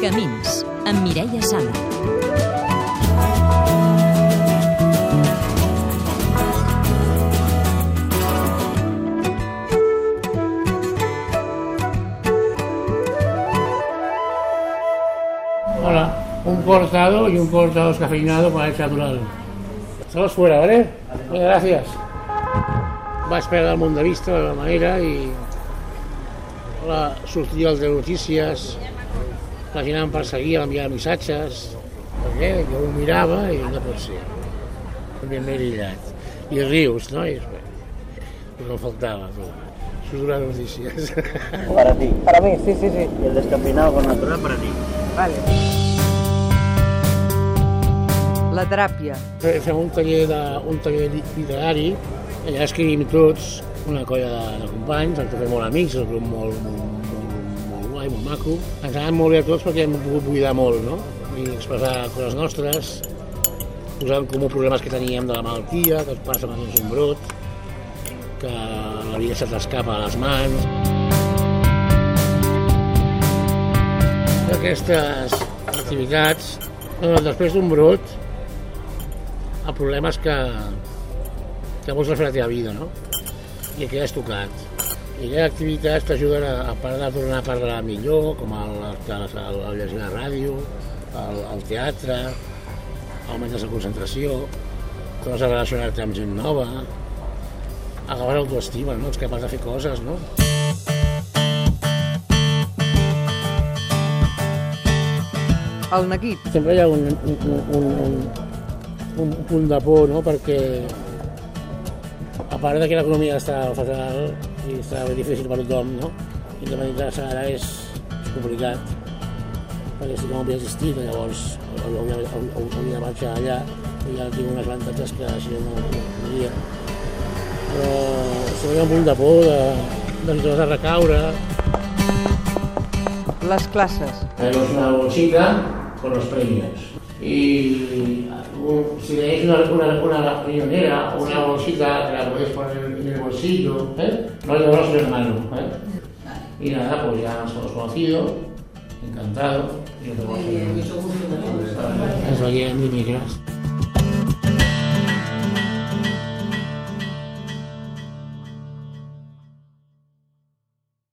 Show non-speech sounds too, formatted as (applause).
Camins, amb Mireia Sala. Hola, un cortado y un cortado descafeinado para el natural. Estamos fuera, ¿vale? Muchas gracias. Va esperar el munt de vista de la manera i la sortia als de notícies, la gent em perseguia, m'enviava missatges, perquè jo ho mirava i no pot ser. Ben ben aïllat. I rius, no? I, que em faltava, tu. Això és una notícies. (laughs) Para ti. Para mí, sí, sí, sí. Y el descafeinado con natural para ti. Vale. La teràpia. Fe- Fem un taller, de, un taller li- literari, allà escrivim tots, una colla de, de companys, ens fem molt amics, el grup molt, molt, molt, guai, molt maco. Ens ha anat molt bé a tots perquè hem pogut buidar molt, no? I expressar coses nostres, posar en comú problemes que teníem de la malaltia, que et passa quan un brot, que la vida se t'escapa a les mans. Aquestes activitats, després d'un brot, el problema és que, que vols refer la teva vida, no? I que has tocat. I aquelles activitats t'ajuden a, a part de tornar a parlar millor, com el, el, el, el llegir la ràdio, el, el teatre, augmentes la concentració, tornes a relacionar-te amb gent nova, agafar l'autoestima, no? Ets capaç de fer coses, no? El neguit. sempre hi ha un, un, un, un, un punt de por, no? perquè a part de que l'economia està fatal i està difícil per tothom, no? independitzar-se ara és, és complicat, perquè si no havia existit, llavors hauria, de marxar allà i ja tinc unes avantatges que així no no tindria. Però sempre hi ha un punt de por, de, de, de, de recaure, Les classes. Tenemos una bolsita con los premios. Y un- si tenéis una, una, una riñonera o una bolsita que la podéis poner en el bolsillo, ¿eh? no hay dolor sin hermano. ¿eh? Y nada, pues ya nos hemos conocido, encantado. Y nos vemos en- Ens veiem dimecres.